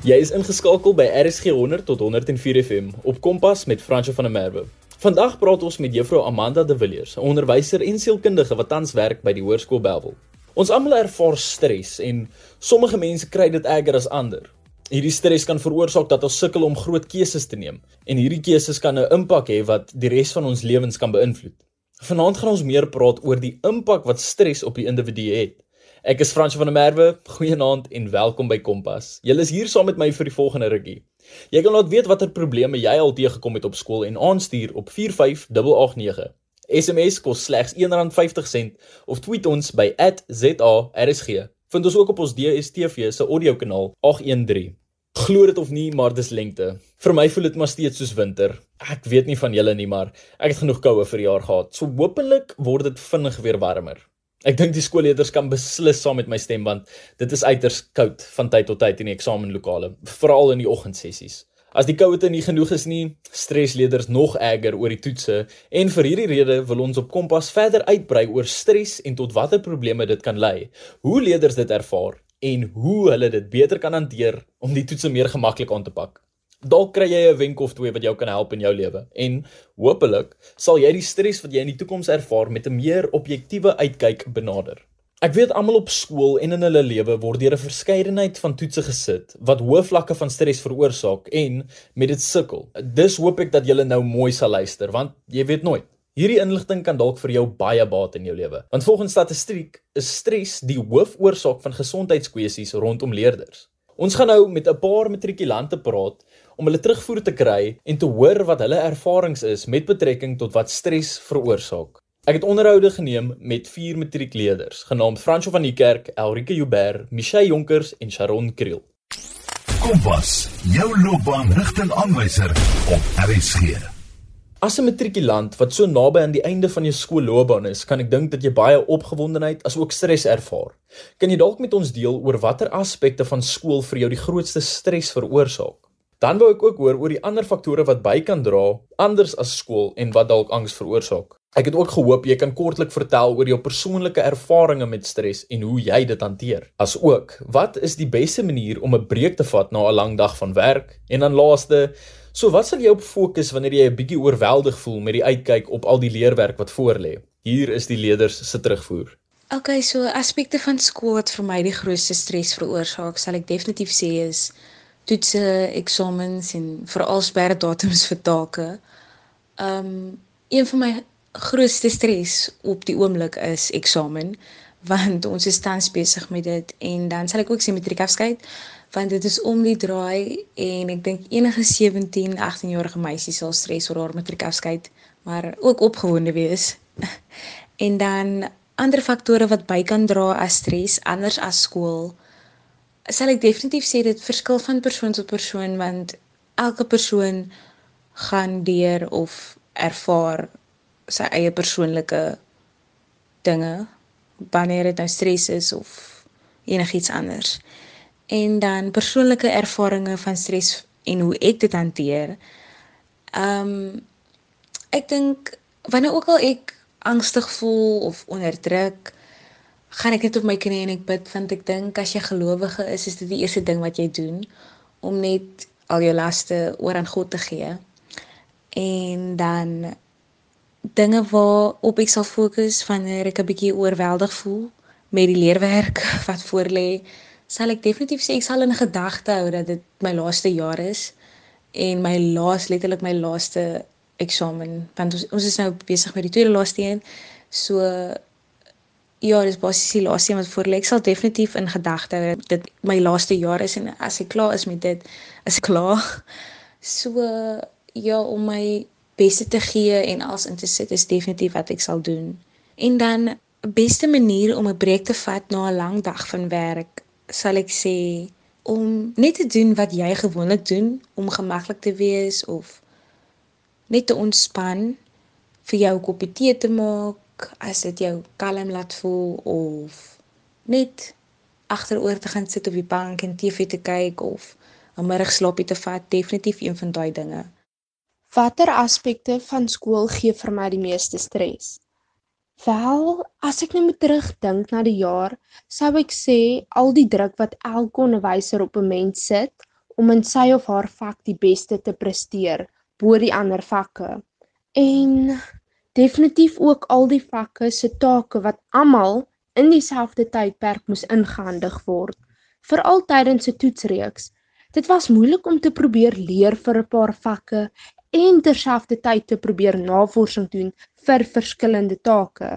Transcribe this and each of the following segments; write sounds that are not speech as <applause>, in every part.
Jy is ingeskakel by RSG 100 tot 104 FM op Kompas met Franco van der Merwe. Vandag praat ons met Juffrou Amanda de Villiers, 'n onderwyser en sielkundige wat tans werk by die Hoërskool Bellville. Ons almal ervaar stres en sommige mense kry dit erger as ander. Hierdie stres kan veroorsaak dat ons sukkel om groot keuses te neem en hierdie keuses kan 'n impak hê wat die res van ons lewens kan beïnvloed. Vanaand gaan ons meer praat oor die impak wat stres op die individu het. Ek is Frans van der Merwe. Goeienaand en welkom by Kompas. Julle is hier saam met my vir die volgende rukkie. Jy kan laat weet watter probleme jy al teëgekom het op skool en aanstuur op 45889. SMS kos slegs R1.50 of tweet ons by @zarsg. Vind ons ook op ons DStv se audiokanaal 813. Glo dit of nie, maar dis lengte. Vir my voel dit maar steeds soos winter. Ek weet nie van julle nie, maar ek het genoeg koue vir die jaar gehad. So hopelik word dit vinnig weer warmer. Ek dink die skoolleerders kan beslis saam met my stem want dit is uiters koud van tyd tot tyd in die eksamenlokale, veral in die oggendsessies. As die koue nie genoeg is nie, stres leerders nog erger oor die toetse en vir hierdie rede wil ons op Kompas verder uitbrei oor stres en tot watter probleme dit kan lei. Hoe leerders dit ervaar en hoe hulle dit beter kan hanteer om die toetse meer gemaklik aan te pak. Dalk kry jy 'n wenk of twee wat jou kan help in jou lewe en hopelik sal jy die stres wat jy in die toekoms ervaar met 'n meer objektiewe uitkyk benader. Ek weet almal op skool en in hulle lewe word deur 'n verskeidenheid van toetse gesit wat hoë vlakke van stres veroorsaak en met dit sukkel. Dus hoop ek dat jy nou mooi sal luister want jy weet nooit Hierdie inligting kan dalk vir jou baie baat in jou lewe. Want volgens statistiek is stres die hoofoorsaak van gesondheidskwessies rondom leerders. Ons gaan nou met 'n paar matrikulante praat om hulle terugvoer te kry en te hoor wat hulle ervarings is met betrekking tot wat stres veroorsaak. Ek het onderhoude geneem met vier matriekleerders, genaamd Franco van die Kerk, Elrike Joubert, Michelle Jonkers en Sharon Kriel. Kompas, jou loopbaanrigtingaanwyser op RSG. As 'n matrikulant wat so naby aan die einde van jou skoolloopbaan is, kan ek dink dat jy baie opgewondenheid as ook stres ervaar. Kan jy dalk met ons deel oor watter aspekte van skool vir jou die grootste stres veroorsaak? Dan wou ek ook hoor oor die ander faktore wat by kan dra anders as skool en wat dalk angs veroorsaak. Ek het ook gehoop jy kan kortlik vertel oor jou persoonlike ervarings met stres en hoe jy dit hanteer. Asook, wat is die beste manier om 'n breek te vat na 'n lang dag van werk? En dan laaste, so wat sal jy op fokus wanneer jy 'n bietjie oorweldig voel met die uitkyk op al die leerwerk wat voorlê? Hier is die leerders se terugvoer. Okay, so aspekte van skool wat vir my die grootste stres veroorsaak, sal ek definitief sê is toetse, eksamens en veral sperdatums vir take. Um een van my grootste stres op die oomblik is eksamen want ons is tans besig met dit en dan sal ek ook sê matriekafskeid want dit is om die draai en ek dink enige 17, 18 jarige meisie sal stres oor haar matriekafskeid maar ook opgewonde wees. <laughs> en dan ander faktore wat by kan dra as stres anders as skool sal ek definitief sê dit verskil van persoon tot persoon want elke persoon gaan deur of ervaar sy eie persoonlike dinge wanneer dit nou stres is of enigiets anders. En dan persoonlike ervarings van stres en hoe ek dit hanteer. Ehm um, ek dink wanneer ook al ek angstig voel of onder druk, gaan ek net op my knieë en ek bid want ek dink as jy gelowige is, is dit die eerste ding wat jy doen om net al jou laste oor aan God te gee. En dan dinge waarop ek sal fokus wanneer ek 'n bietjie oorweldig voel met die leerwerk <laughs> wat voorlê, sal ek definitief sê ek sal in gedagte hou dat dit my laaste jaar is en my laas letterlik my laaste eksamen want ons, ons is nou besig met die tweede laaste een. So Ja, dis basies die laaste een wat voor lê. Ek sal definitief in gedagte hou dit my laaste jaar is en as ek klaar is met dit, is ek klaar. So ja, om my beste te gee en alles in te sit is definitief wat ek sal doen. En dan beste manier om 'n breek te vat na 'n lang dag van werk, sal ek sê om net te doen wat jy gewoonlik doen om gemaklik te wees of net te ontspan vir jou 'n koppie tee te maak as dit jou kalm laat voel of net agteroor te gaan sit op die bank en TV te kyk of 'n middagslaapie te vat, definitief een van daai dinge. Watter aspekte van skool gee vir my die meeste stres? Wel, as ek nou terugdink na die jaar, sou ek sê al die druk wat elke onderwyser op 'n mens sit om in sy of haar vak die beste te presteer bo die ander vakke. En definitief ook al die vakke se take wat almal in dieselfde tydperk moes ingehandig word, veral tydens 'n toetsreeks. Dit was moeilik om te probeer leer vir 'n paar vakke en terselfdertyd te probeer navorsing doen vir verskillende take.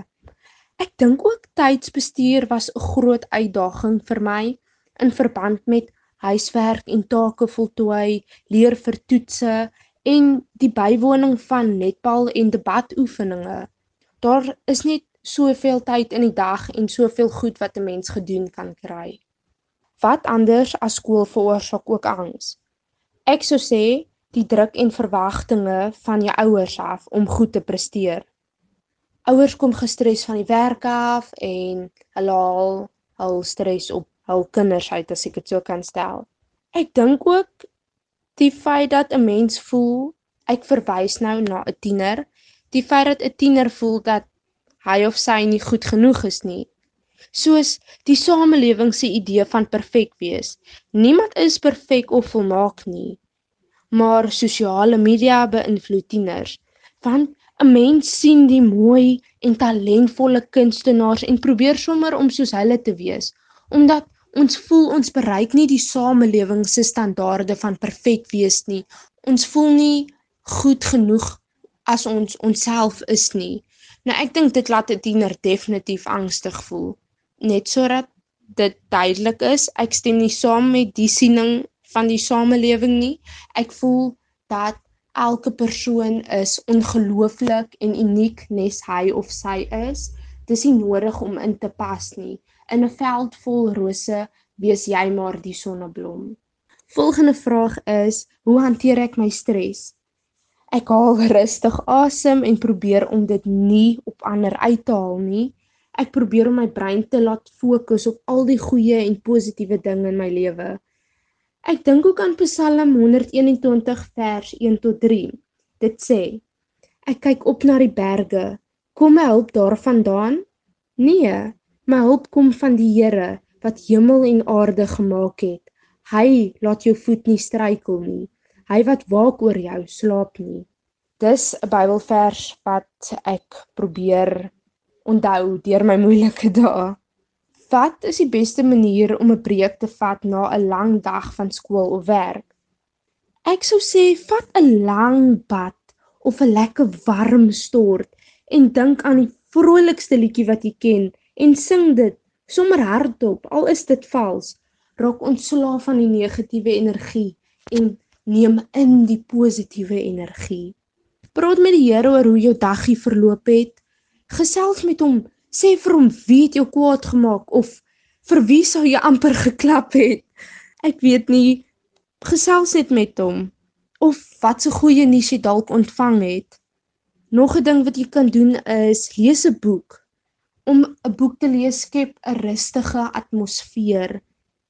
Ek dink ook tydsbestuur was 'n groot uitdaging vir my in verband met huiswerk en take voltooi, leer vir toetse en die bywoning van netbal en debatoefeninge. Daar is net soveel tyd in die dag en soveel goed wat 'n mens gedoen kan kry. Wat anders as skool veroorsaak ook angs. Ek sou sê die druk en verwagtinge van jou ouers af om goed te presteer ouers kom gestres van die werk af en hulle haal hul stres op hul kinders uit as ek dit so kan stel. Ek dink ook die feit dat 'n mens voel ek verwys nou na 'n tiener, die feit dat 'n tiener voel dat hy of sy nie goed genoeg is nie. Soos die samelewing se idee van perfek wees. Niemand is perfek of volmaak nie. Maar sosiale media beïnvloed tieners want 'n mens sien die mooi en talentvolle kunstenaars en probeer sommer om soos hulle te wees omdat ons voel ons bereik nie die samelewing se standaarde van perfek wees nie ons voel nie goed genoeg as ons onsself is nie nou ek dink dit laat 'n tiener definitief angstig voel net sodat dit duidelik is ek stem nie saam met die siening van die samelewing nie ek voel dat elke persoon is ongelooflik en uniek nes hy of sy is. Dis nie nodig om in te pas nie. In 'n veld vol rose wees jy maar die sonneblom. Volgende vraag is: Hoe hanteer ek my stres? Ek haal rustig asem en probeer om dit nie op ander uit te haal nie. Ek probeer om my brein te laat fokus op al die goeie en positiewe dinge in my lewe. Ek dink ook aan Psalm 121 vers 1 tot 3. Dit sê: Ek kyk op na die berge. Kom my hulp daarvandaan? Nee, my hulp kom van die Here wat hemel en aarde gemaak het. Hy laat jou voet nie struikel nie. Hy wat waak oor jou, slaap nie. Dis 'n Bybelvers wat ek probeer onthou deur my moeilike dae. Wat is die beste manier om 'n breek te vat na 'n lang dag van skool of werk? Ek sou sê vat 'n lang bad of 'n lekker warm stort en dink aan die vrolikste liedjie wat jy ken en sing dit sommer hardop al is dit vals. Raak ontslaaf van die negatiewe energie en neem in die positiewe energie. Praat met die Here oor hoe jou daggie verloop het. Gesels met hom sê vir hom wie het jou kwaad gemaak of vir wie sou jy amper geklap het. Ek weet nie gesels net met hom of wat so goeie nuus jy dalk ontvang het. Nog 'n ding wat jy kan doen is lees 'n boek. Om 'n boek te lees skep 'n rustige atmosfeer.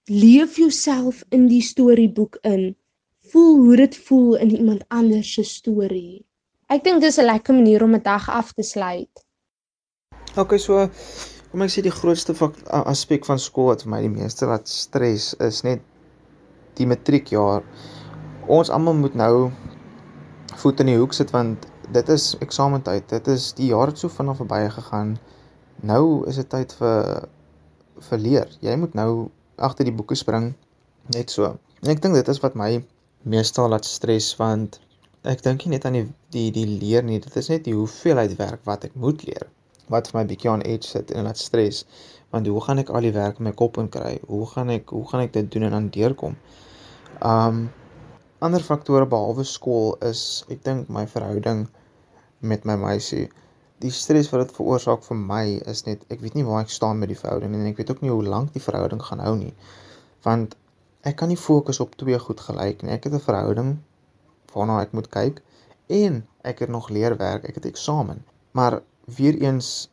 Leef jouself in die storieboek in. Voel hoe dit voel in iemand anders se storie. Ek dink dis 'n lekker manier om 'n dag af te sluit. Okay, so kom ek sê die grootste aspek van skool wat vir my die meeste laat stres is net die matriekjaar. Ons almal moet nou voet in die hoek sit want dit is eksamentyd. Dit is die jaar het so vinnig verby gegaan. Nou is dit tyd vir vir leer. Jy moet nou agter die boeke spring net so. En ek dink dit is wat my meestal laat stres want ek dink nie net aan die die die leer nie. Dit is net die hoeveelheid werk wat ek moet leer wat vir my bietjie aan edge sit en laat stres want hoe gaan ek al die werk in my kop in kry? Hoe gaan ek hoe gaan ek dit doen en dan deurkom? Um ander faktore behalwe skool is ek dink my verhouding met my meisie. Die stres wat dit veroorsaak vir my is net ek weet nie waar ek staan met die verhouding en ek weet ook nie hoe lank die verhouding gaan hou nie. Want ek kan nie fokus op twee goed gelyk nie. Ek het 'n verhouding waarna ek moet kyk en ek het nog leerwerk, ek het eksamen. Maar weer eens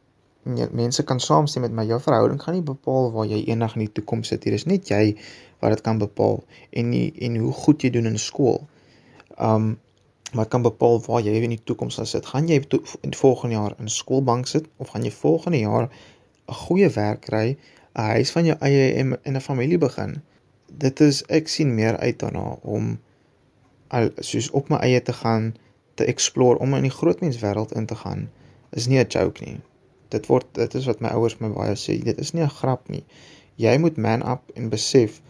mense kan saamstem met my jou verhouding gaan nie bepaal waar jy eendag in die toekoms sit hier is net jy wat dit kan bepaal en nie en hoe goed jy doen in skool. Um wat kan bepaal waar jy in die toekoms sal sit? Gaan jy in volgende jaar in skoolbank sit of gaan jy volgende jaar 'n goeie werk kry, 'n huis van jou eie en 'n familie begin? dit is ek sien meer uit daarna om al soos op my eie te gaan te explore om in die grootmenswêreld in te gaan is nie 'n joke nie. Dit word dit is wat my ouers my baie sê, dit is nie 'n grap nie. Jy moet man up en besef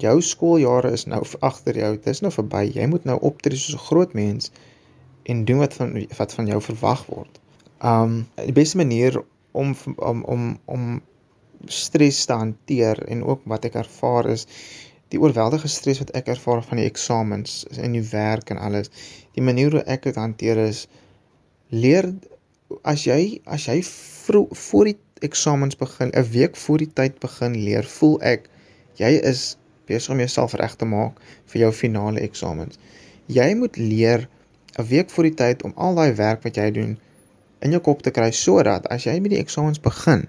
jou skooljare is nou agter jou. Dit is nou verby. Jy moet nou optree soos 'n groot mens en doen wat van wat van jou verwag word. Um die beste manier om om om om stres te hanteer en ook wat ek ervaar is die oorweldige stres wat ek ervaar van die eksamens en die werk en alles. Die manier hoe ek dit hanteer is leer as jy as jy vro, voor die eksamens begin, 'n week voor die tyd begin leer, voel ek jy is besig om jouself reg te maak vir jou finale eksamens. Jy moet leer 'n week voor die tyd om al daai werk wat jy doen in jou kop te kry sodat as jy met die eksamens begin,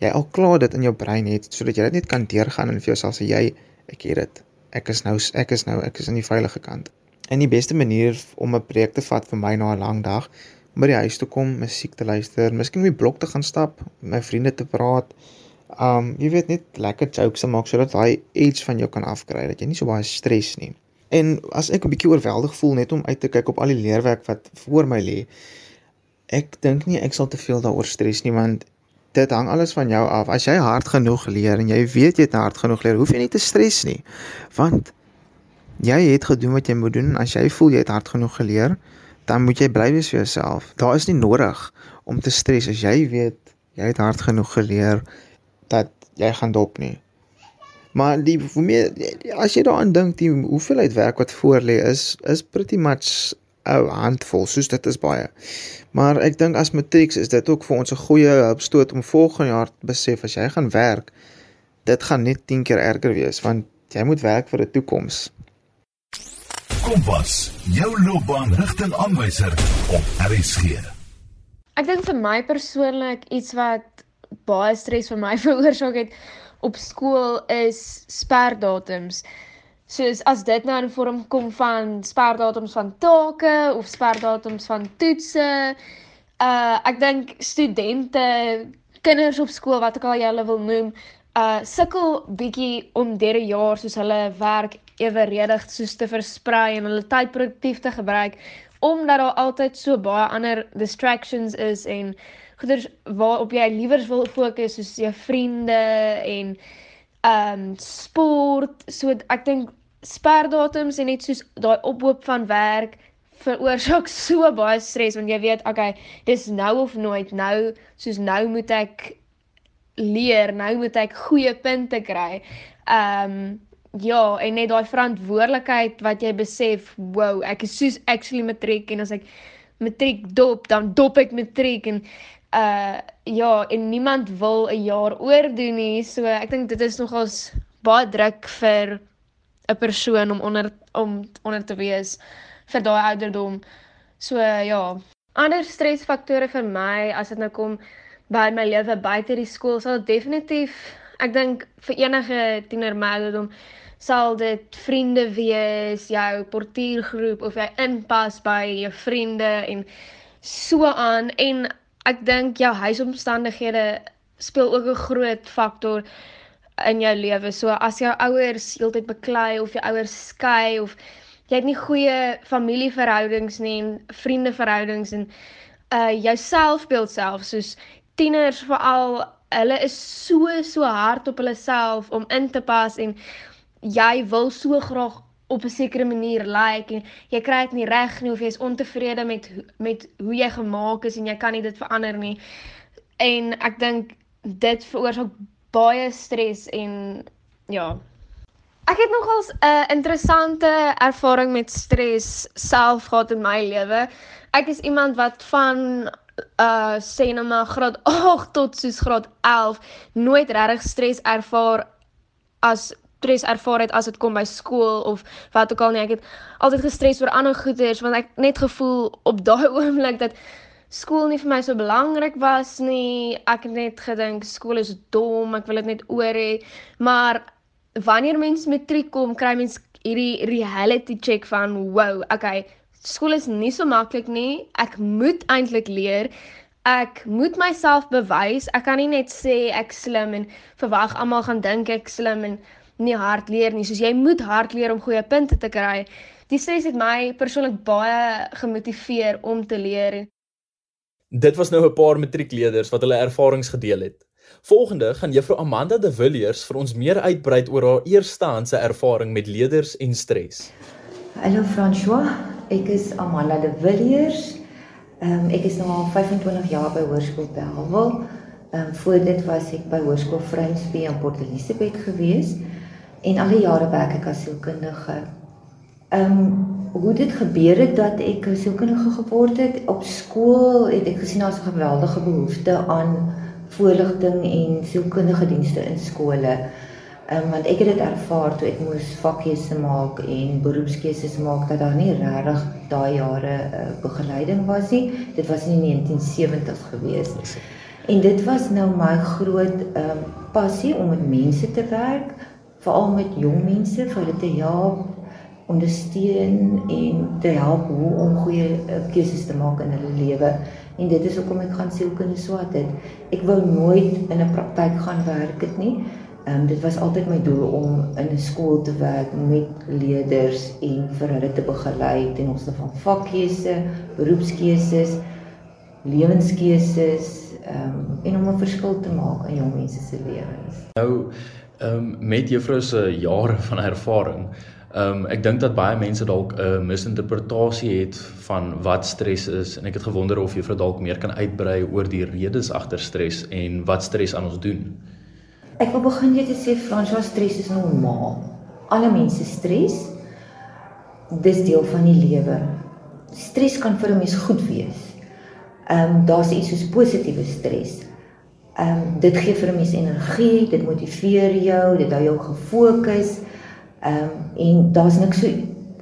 jy al klaar dit in jou brein het sodat jy dit net kan deurgaan en vir jouself sê jy ek het dit. Ek is nou ek is nou ek is aan die veilige kant. En die beste manier om 'n preek te vat vir my na 'n lang dag om by die huis te kom, musiek te luister, miskien op die blok te gaan stap, met my vriende te praat. Um jy weet net lekker jokes maak sodat daai edge van jou kan afkry dat jy nie so baie stres nie. En as ek 'n bietjie oorweldig voel net om uit te kyk op al die leerwerk wat voor my lê, ek dink nie ek sal te veel daaroor stres nie want dit hang alles van jou af. As jy hard genoeg leer en jy weet jy het hard genoeg leer, hoef jy nie te stres nie. Want jy het gedoen wat jy moet doen. As jy voel jy het hard genoeg geleer, dan moet jy bly wees vir jouself. Daar is nie nodig om te stres as jy weet jy het hard genoeg geleer dat jy gaan dop nie. Maar die vir my as jy daaraan dink die hoeveelheid werk wat voor lê is is pretty much 'n handvol, soos dit is baie. Maar ek dink as matrieks is dit ook vir ons 'n goeie hulpstoot om volgende jaar te besef as jy gaan werk, dit gaan net 10 keer erger wees want jy moet werk vir 'n toekoms. Kompas, jou loopbaanrigtingaanwyser op RSG. Ek dink vir my persoonlik iets wat baie stres vir my <laughs> veroorsaak het op skool is sperdatums. Soos as dit nou in vorm kom van sperdatums van take of sperdatums van toetse. Uh ek dink studente, kinders op skool wat ook al jy hulle wil noem, uh sukkel bietjie om deur die jaar soos hulle werk eweredig soos te versprei en hulle tyd produktief te gebruik omdat daar altyd so baie ander distractions is en goeders waarop jy liewers wil fokus soos jou vriende en ehm um, sport. So ek dink sperdatums en net soos daai ophoop van werk veroorsaak <laughs> so baie stres want jy weet okay dis nou of nooit nou soos nou moet ek leer nou moet ek goeie punte kry. Ehm um, ja, en net daai verantwoordelikheid wat jy besef, wow, ek is soos actually matriek en as ek matriek dop, dan dop ek matriek en uh ja, en niemand wil 'n jaar oordoen nie. So ek dink dit is nogals baie druk vir 'n persoon om onder om onder te wees vir daai ouderdom. So ja, ander stresfaktore vir my as dit nou kom by my lewe buite die skool sal definitief ek dink vir enige tiener meiderdom sal dit vriende wees, jou portuïergroep of jy inpas by jou vriende en so aan en ek dink jou huisomstandighede speel ook 'n groot faktor in jou lewe. So as jou ouers heeltyd beklei of jou ouers skei of jy het nie goeie familieverhoudings nie en vriendeverhoudings en uh jou selfbeeld self soos tieners veral hulle is so so hard op hulle self om in te pas en jy wil so graag op 'n sekere manier lyk like, en jy kry dit nie reg nie of jy is ontevrede met met hoe jy gemaak is en jy kan nie dit verander nie. En ek dink dit veroorsaak baie stres en ja. Ek het nogals 'n uh, interessante ervaring met stres self gehad in my lewe. Ek is iemand wat van uh sê nou maar graad <laughs> 8 tot soos graad 11 nooit regtig stres ervaar as stres ervaar het as dit kom by skool of wat ook al nie. Ek het altyd gestres oor ander goeders want ek net gevoel op daai <laughs> oomblik dat skool nie vir my so belangrik was nie. Ek het net gedink skool is dom, ek wil dit net oor hê. Maar wanneer mens matriek kom, kry mens hierdie reality check van wow, okay, skool is nie so maklik nie. Ek moet eintlik leer. Ek moet myself bewys. Ek kan nie net sê ek slim en verwag almal gaan dink ek slim en nie hard leer nie. Soos jy moet hard leer om goeie punte te kry. Die stres het my persoonlik baie gemotiveer om te leer. Dit was nou 'n paar matriekleerders wat hulle ervarings gedeel het. Volgende gaan Juffrou Amanda de Villiers vir ons meer uitbrei oor haar eerstehandse ervaring met leerders en stres. Hallo François, ek is Amanda de Villiers. Ehm um, ek is nou al 25 jaar by Hoërskool Bellville. Ehm um, voor dit was ek by Hoërskool Vrynsbee in Port Elizabeth gewees en al die jare werk ek as sielkundige. Ehm um, hoe dit gebeur het dat ek sielkundige geword het op skool, het ek gesien daar's 'n geweldige behoefte aan voorligting en sielkundige dienste in skole. Ehm um, want ek het dit ervaar toe ek moes vakkeuse maak en beroepskeuses maak dat daar nie regtig daai jare uh, begeleiding was nie. Dit was in die 1970s gewees. En dit was nou my groot ehm um, passie om met mense te werk, veral met jong mense, vir hulle te help ondersteun en te help hoe om goeie uh, keuses te maak in hulle lewe. En dit is hoekom ek gaan sielkunde swat het. Ek wou nooit in 'n praktyk gaan werk het nie. Ehm um, dit was altyd my doel om in 'n skool te werk met leerders en vir hulle te begelei ten opsigte van vakkeuse, beroepskeuses, lewenskeuses, ehm um, en om 'n verskil te maak in jong mense se lewens. Nou, ehm um, met juffrou se jare van ervaring, Ehm um, ek dink dat baie mense dalk 'n uh, misinterpretasie het van wat stres is en ek het gewonder of juffrou dalk meer kan uitbrei oor die redes agter stres en wat stres aan ons doen. Ek wil begin net sê François stres is normaal. Alle mense stres. Dis deel van die lewe. Stres kan vir 'n mens goed wees. Ehm um, daar's iets soos positiewe stres. Ehm um, dit gee vir 'n mens energie, dit motiveer jou, dit hou jou gefokus. Ehm um, en daar's niks so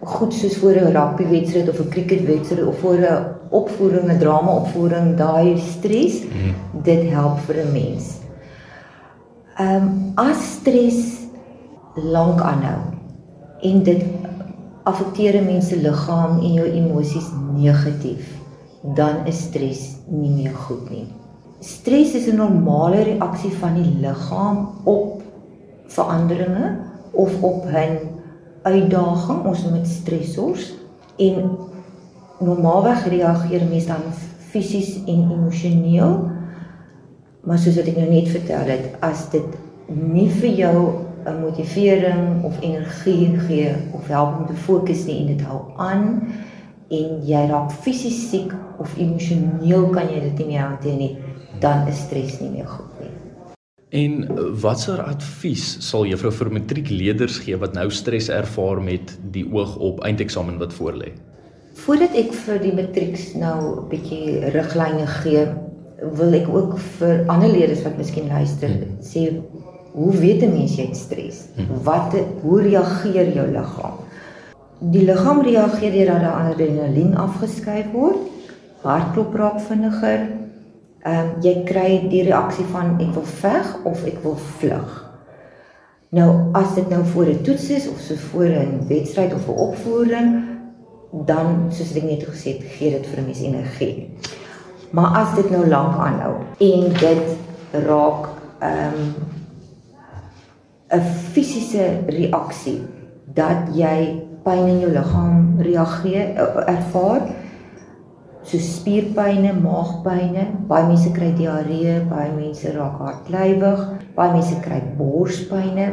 goed soos voor 'n rugbywedstryd of 'n cricketwedstryd of voor 'n opvoering, 'n drama opvoering, daai stres, mm. dit help vir 'n mens. Ehm um, as stres lank aanhou en dit affekteer 'n mens se liggaam en jou emosies negatief, dan is stres nie meer goed nie. Stres is 'n normale reaksie van die liggaam op veranderinge of op 'n uitdaging, ons noem dit stresors en normaalweg reageer mense dan fisies en emosioneel. Maar soos ek nou net vertel het, as dit nie vir jou 'n motivering of energie gee of help om te fokus nie en dit hou aan en jy raak fisies siek of emosioneel kan jy dit nie meer hanteer nie, dan is stres nie meer goed nie. En watser advies sal juffrou vir matriekleerders gee wat nou stres ervaar met die oog op eindeksamen wat voorlê? Voordat ek vir die matrieks nou 'n bietjie riglyne gee, wil ek ook vir ander leerders wat miskien luister hmm. sê hoe weet 'n mens jy het stres? Hmm. Wat hoe reageer jou liggaam? Die liggaam reageer deur dat daar adrenalien afgeskei word, hartklop raak vinniger, ehm um, jy kry die reaksie van ek wil veg of ek wil vlug. Nou as dit nou voor 'n toets is of so voor 'n wedstryd of 'n opvoering, dan soos ek net gesê het, gee dit vir mense energie. Maar as dit nou lank aanhou en dit raak ehm um, 'n fisiese reaksie dat jy pyn in jou liggaam reageer ervaar, so spierpynne, maagpynne, baie mense kry diarree, baie mense raak hartlywig, baie mense kry borspynne,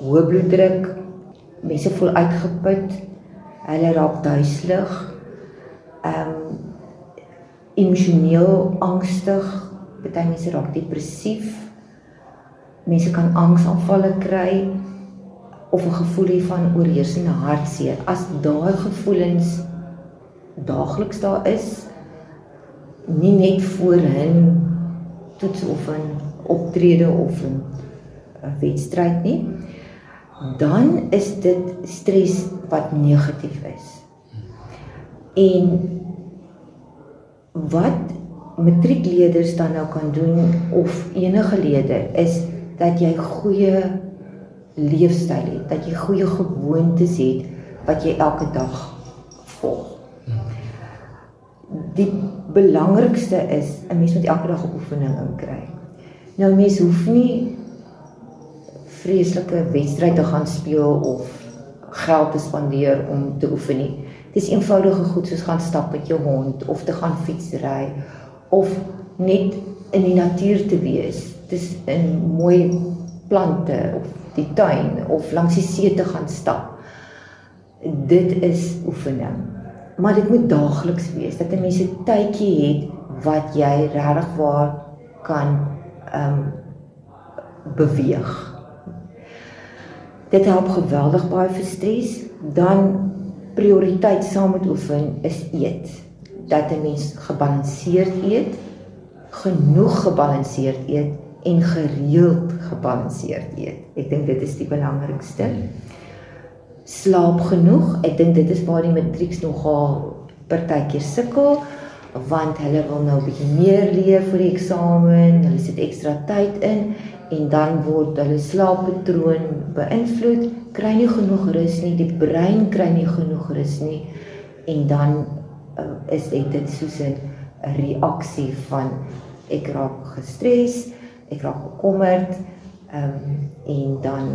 hoë bloeddruk, mense voel uitgeput, hulle raak duiselig, ehm um, emosioneel angstig, baie mense raak depressief. Mense kan angsaanvalle kry of 'n gevoel van oorheersende hartseer. As daai gevoelens daagliks daar is nie net voor 'n toets of 'n optrede of 'n wedstryd nie dan is dit stres wat negatief is. En wat matriekleerders dan nou kan doen of enige lede is dat jy goeie leefstyl het dat jy goeie gewoontes het wat jy elke dag volg die belangrikste is 'n mens moet elke dag 'n oefening inkry. Nou mens hoef nie vreeslike wedstryd te gaan speel of geld te spandeer om te oefen nie. Dis eenvoudige goed soos gaan stap met jou hond of te gaan fietsry of net in die natuur te wees. Dis in mooi plante of die tuin of langs die see te gaan stap. Dit is oefening. Maar dit moet daagliks wees dat 'n mens 'n tydjie het wat jy regtig waar kan ehm um, beweeg. Dit help geweldig baie vir stres. Dan prioriteit saam met oefen is eet. Dat 'n mens gebalanseerd eet, genoeg gebalanseerd eet en gereeld gebalanseerd eet. Ek dink dit is die belangrikste. Slaap genoeg. Ek dink dit is waar die matrieks nogal partykeer sukkel want hulle wil nou 'n bietjie meer leer vir die eksamen, hulle sit ekstra tyd in en dan word hulle slaappatroon beïnvloed, kry nie genoeg rus nie, die brein kry nie genoeg rus nie en dan uh, is dit dit soos 'n reaksie van ek raak gestres, ek raak bekommerd, ehm um, en dan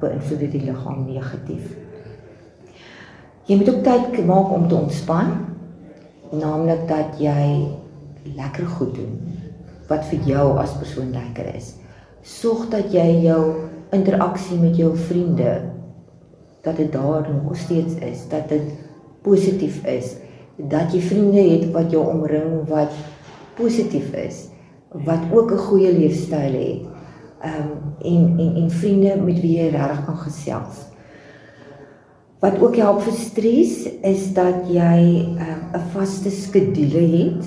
beïnvloed dit die liggaam negatief. Jy moet ook tyd maak om te ontspan, naamlik dat jy lekker goed doen wat vir jou as persoon lekker is sorg dat jy jou interaksie met jou vriende dat dit daar nog steeds is, dat dit positief is, dat jy vriende het wat jou omring wat positief is, wat ook 'n goeie leefstyl het. Ehm um, en en en vriende met wie jy regtig kan gesels. Wat ook help vir stres is dat jy ehm, 'n um, vaste skedule het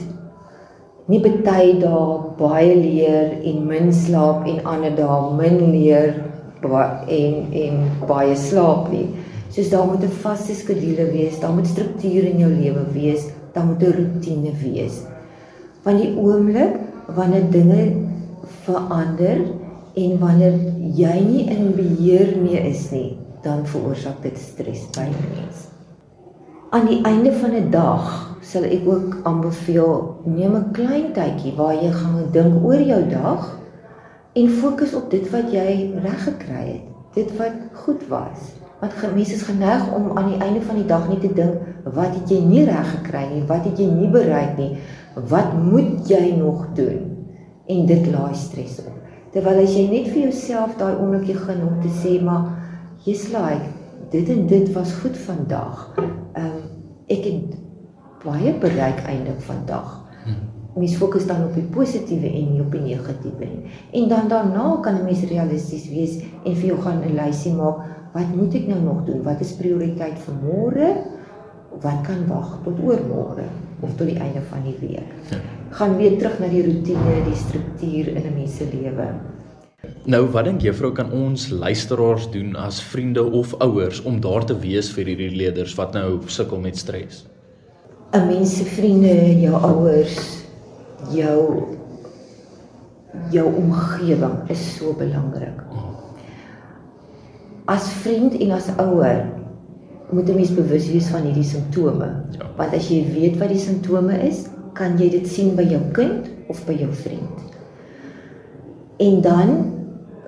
nie baie dae baie leer en min slaap en ander dae min leer en en baie slaap nie. Soos daar moet 'n vaste skedule wees, daar moet struktuur in jou lewe wees, daar moet 'n rotine wees. Want die oomblik wanneer dinge verander en wanneer jy nie in beheer meer is nie, dan veroorsaak dit stres by die mens. Aan die einde van 'n dag sal ek ook aanbeveel neem 'n klein tydjie waar jy gaan dink oor jou dag en fokus op dit wat jy reg gekry het, dit wat goed was. Want mense is geneig om aan die einde van die dag net te dink wat het jy nie reg gekry nie, wat het jy nie bereik nie, wat moet jy nog doen? En dit laai stres op. Terwyl as jy net vir jouself daai oomblikie gun om te sê maar jy's like dit en dit was goed vandag. Ehm um, ek het baie bereik eintlik vandag. Hmm. Mens fokus dan op die positiewe en nie op die negatiewe nie. En dan daarna kan 'n mens realisties wees en vir jou gaan 'n lysie maak, wat moet ek nou nog doen? Wat is prioriteit vir môre? Wat kan wag tot oormôre of tot die einde van die week? Ja. Gaan weer terug na die rotine, die struktuur in 'n mens se lewe. Nou, wat dink juffrou kan ons luisteraars doen as vriende of ouers om daar te wees vir hierdie leerders wat nou sukkel met stres? 'n mens se vriende, jou ouers, jou jou omgewing is so belangrik. As vriend en as ouer moet 'n mens bewus wees van hierdie simptome. Ja. Want as jy weet wat die simptome is, kan jy dit sien by jou kind of by jou vriend. En dan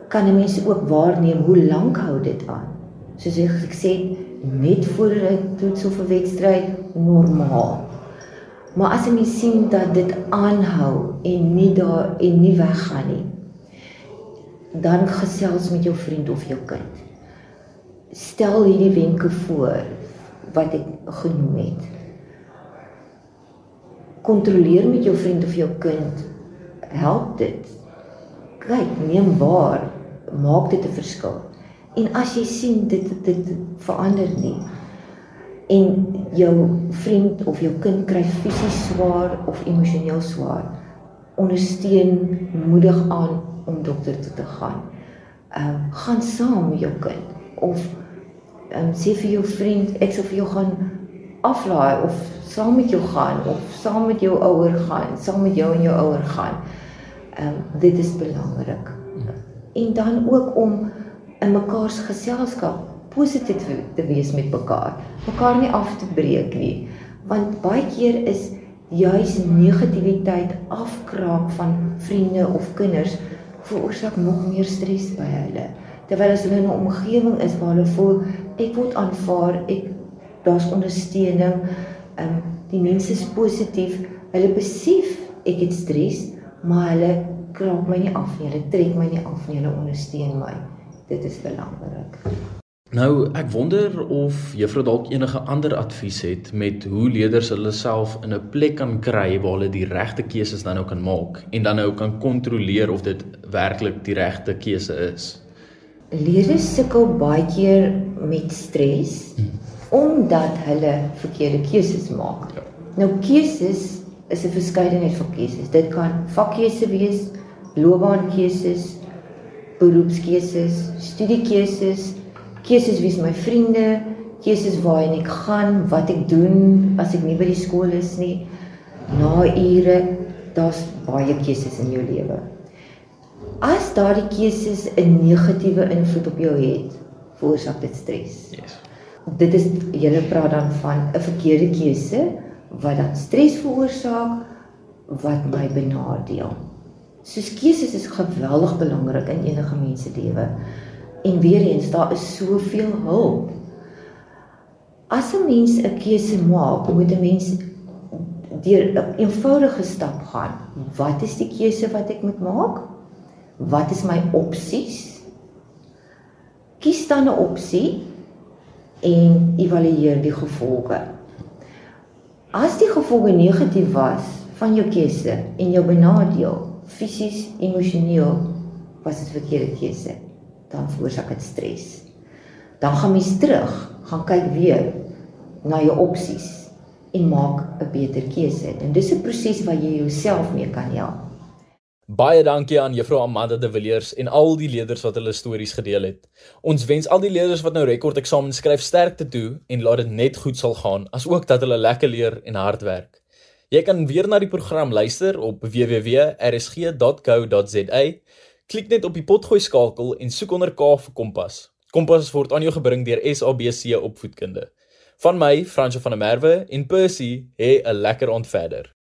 kan 'n mens ook waarneem hoe lank hou dit aan. Soos ek gesê het, net voor 'n toets of 'n wedstryd normaal. Maar as jy mens sien dat dit aanhou en nie daar en nie weggaan nie, dan gesels met jou vriend of jou kind. Stel hierdie wenke voor wat ek genoem het. Kontroleer met jou vriend of jou kind. Help dit. Kyk, neem waar, maak dit 'n verskil. En as jy sien dit dit verander nie en jou vriend of jou kind kry fisies swaar of emosioneel swaar, ondersteun moedig aan om dokter toe te gaan. Ehm um, gaan saam met jou kind of um, sê vir jou vriend ek sal vir jou gaan aflaai of saam met jou gaan of saam met jou ouer gaan, saam met jou en jou ouer gaan. Ehm um, dit is belangrik. En dan ook om in mekaar se geselskap positief te wees met mekaar. Mekaar nie af te breek nie. Want baie keer is juis negativiteit afkraak van vriende of kinders veroorsaak nog meer stres by hulle. Terwyl as hulle in 'n omgewing is waar hulle voel ek word aanvaar, ek daar's ondersteuning, ehm um, die mense is positief, hulle besef ek het stres, maar hulle kraak my nie af nie, hulle trek my nie af nie, hulle ondersteun my. Dit is belangrik. Nou, ek wonder of juffrou dalk enige ander advies het met hoe leerders hulle self in 'n plek kan kry waar hulle die regte keuses dan nou kan maak en dan nou kan kontroleer of dit werklik die regte keuse is. Leerders sukkel baie keer met stres hmm. omdat hulle verkeerde keuses maak. Ja. Nou keuses is 'n verskeidenheid van keuses. Dit kan vakkeuse wees, loopbaankeuses, beroepskeuses, studiekeuses keuses wie is my vriende, keuses waarheen ek gaan, wat ek doen as ek nie by die skool is nie. Na ure, daar's baie keuses in jou lewe. As daardie keuses 'n negatiewe invloed op jou het, veroorsaak dit stres. Yes. Dit is julle praat dan van 'n verkeerde keuse wat dan stres veroorsaak wat my benadeel. Soos keuses is geweldig belangrik in enige mens se lewe. En weer eens, daar is soveel hulp. As 'n mens 'n keuse maak, moet 'n mens deur 'n eenvoudige stap gaan. Wat is die keuse wat ek moet maak? Wat is my opsies? Kies dan 'n opsie en evalueer die gevolge. As die gevolge negatief was van jou keuse en jou benadeel fisies, emosioneel, was dit verkeerde keuse dan veroorsaak dit stres. Dan gaan mens terug, gaan kyk weer na jou opsies en maak 'n beter keuse. En dis 'n proses waar jy jouself mee kan help. Baie dankie aan Juffrou Amanda de Villiers en al die leerders wat hulle stories gedeel het. Ons wens al die leerders wat nou rekord eksamen skryf sterkte toe en laat dit net goed sal gaan, asook dat hulle lekker leer en hard werk. Jy kan weer na die program luister op www.rsg.co.za Klik net op die potgooi skakel en soek onder K vir Kompas. Kompas word aan jou gebring deur SABC Opvoedkunde. Van my, Fransjo van der Merwe en Percy, hê 'n lekker aand verder.